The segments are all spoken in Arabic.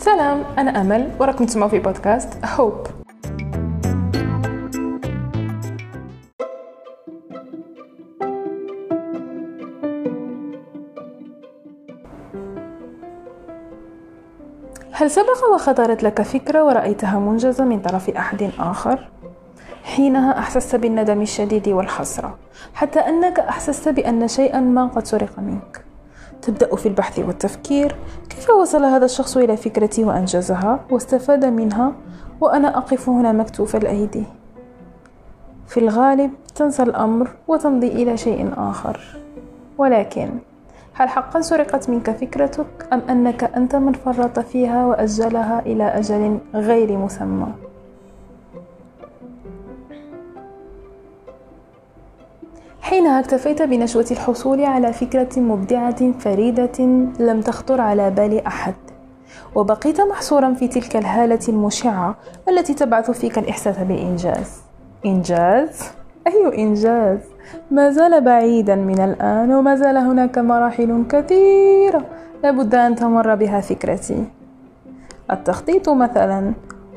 سلام أنا أمل وراكم تسمعوا في بودكاست هوب هل سبق وخطرت لك فكرة ورأيتها منجزة من طرف أحد آخر؟ حينها أحسست بالندم الشديد والحسرة حتى أنك أحسست بأن شيئا ما قد سرق منك تبدأ في البحث والتفكير. كيف وصل هذا الشخص إلى فكرتي وأنجزها واستفاد منها؟ وأنا أقف هنا مكتوف الأيدي. في الغالب تنسى الأمر وتمضي إلى شيء آخر. ولكن هل حقا سرقت منك فكرتك أم أنك أنت من فرط فيها وأجلها إلى أجل غير مسمى؟ حينها اكتفيت بنشوة الحصول على فكرة مبدعة فريدة لم تخطر على بال أحد وبقيت محصورا في تلك الهالة المشعة التي تبعث فيك الإحساس بالإنجاز إنجاز؟ أي إنجاز؟ ما زال بعيدا من الآن وما زال هناك مراحل كثيرة لابد أن تمر بها فكرتي التخطيط مثلا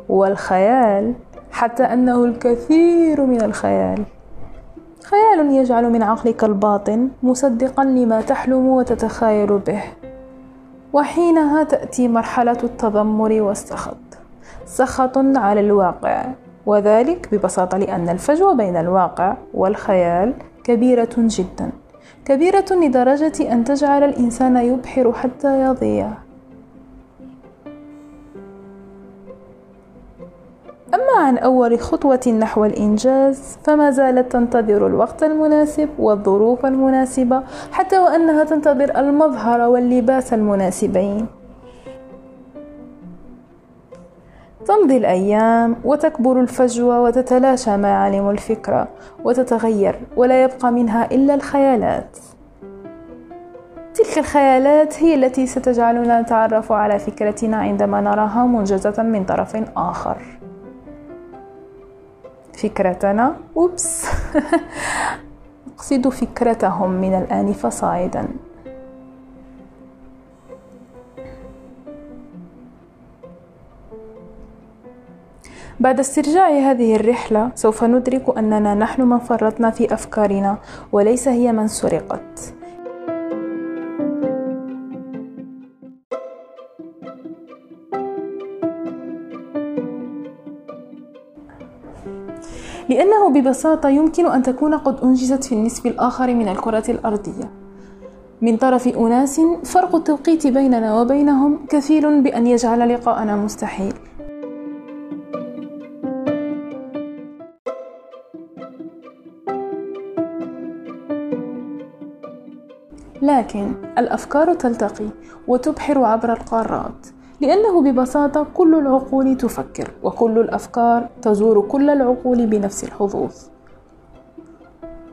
والخيال حتى أنه الكثير من الخيال خيال يجعل من عقلك الباطن مصدقا لما تحلم وتتخيل به. وحينها تأتي مرحلة التذمر والسخط. سخط على الواقع وذلك ببساطة لأن الفجوة بين الواقع والخيال كبيرة جدا. كبيرة لدرجة أن تجعل الإنسان يبحر حتى يضيع. أما عن أول خطوة نحو الإنجاز فما زالت تنتظر الوقت المناسب والظروف المناسبة حتى وأنها تنتظر المظهر واللباس المناسبين. تمضي الأيام وتكبر الفجوة وتتلاشى معالم الفكرة وتتغير ولا يبقى منها إلا الخيالات. تلك الخيالات هي التي ستجعلنا نتعرف على فكرتنا عندما نراها منجزة من طرف آخر. فكرتنا. أوبس. أقصد فكرتهم من الآن فصاعدا. بعد استرجاع هذه الرحلة سوف ندرك أننا نحن من فرطنا في أفكارنا وليس هي من سرقت. لأنه ببساطة يمكن أن تكون قد أنجزت في النصف الآخر من الكرة الأرضية. من طرف أناس فرق التوقيت بيننا وبينهم كفيل بأن يجعل لقاءنا مستحيل. لكن الأفكار تلتقي وتبحر عبر القارات. لأنه ببساطة كل العقول تفكر وكل الأفكار تزور كل العقول بنفس الحظوظ.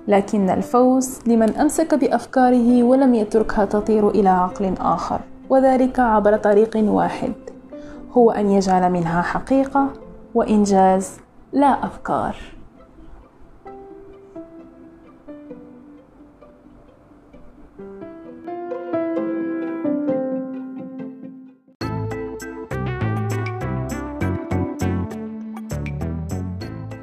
لكن الفوز لمن أمسك بأفكاره ولم يتركها تطير إلى عقل آخر وذلك عبر طريق واحد هو أن يجعل منها حقيقة وإنجاز لا أفكار.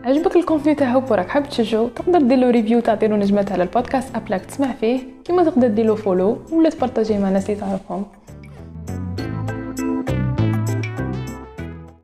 عجبك ال contenu هوب وراك حاب تشجعو تقدر ديرلو review تعطيلو نجمات على البودكاست app لي راك تسمع فيه. كيما تقدر ديرلو follow ولا تبارطاجيه مع الناس اللي تعرفهم.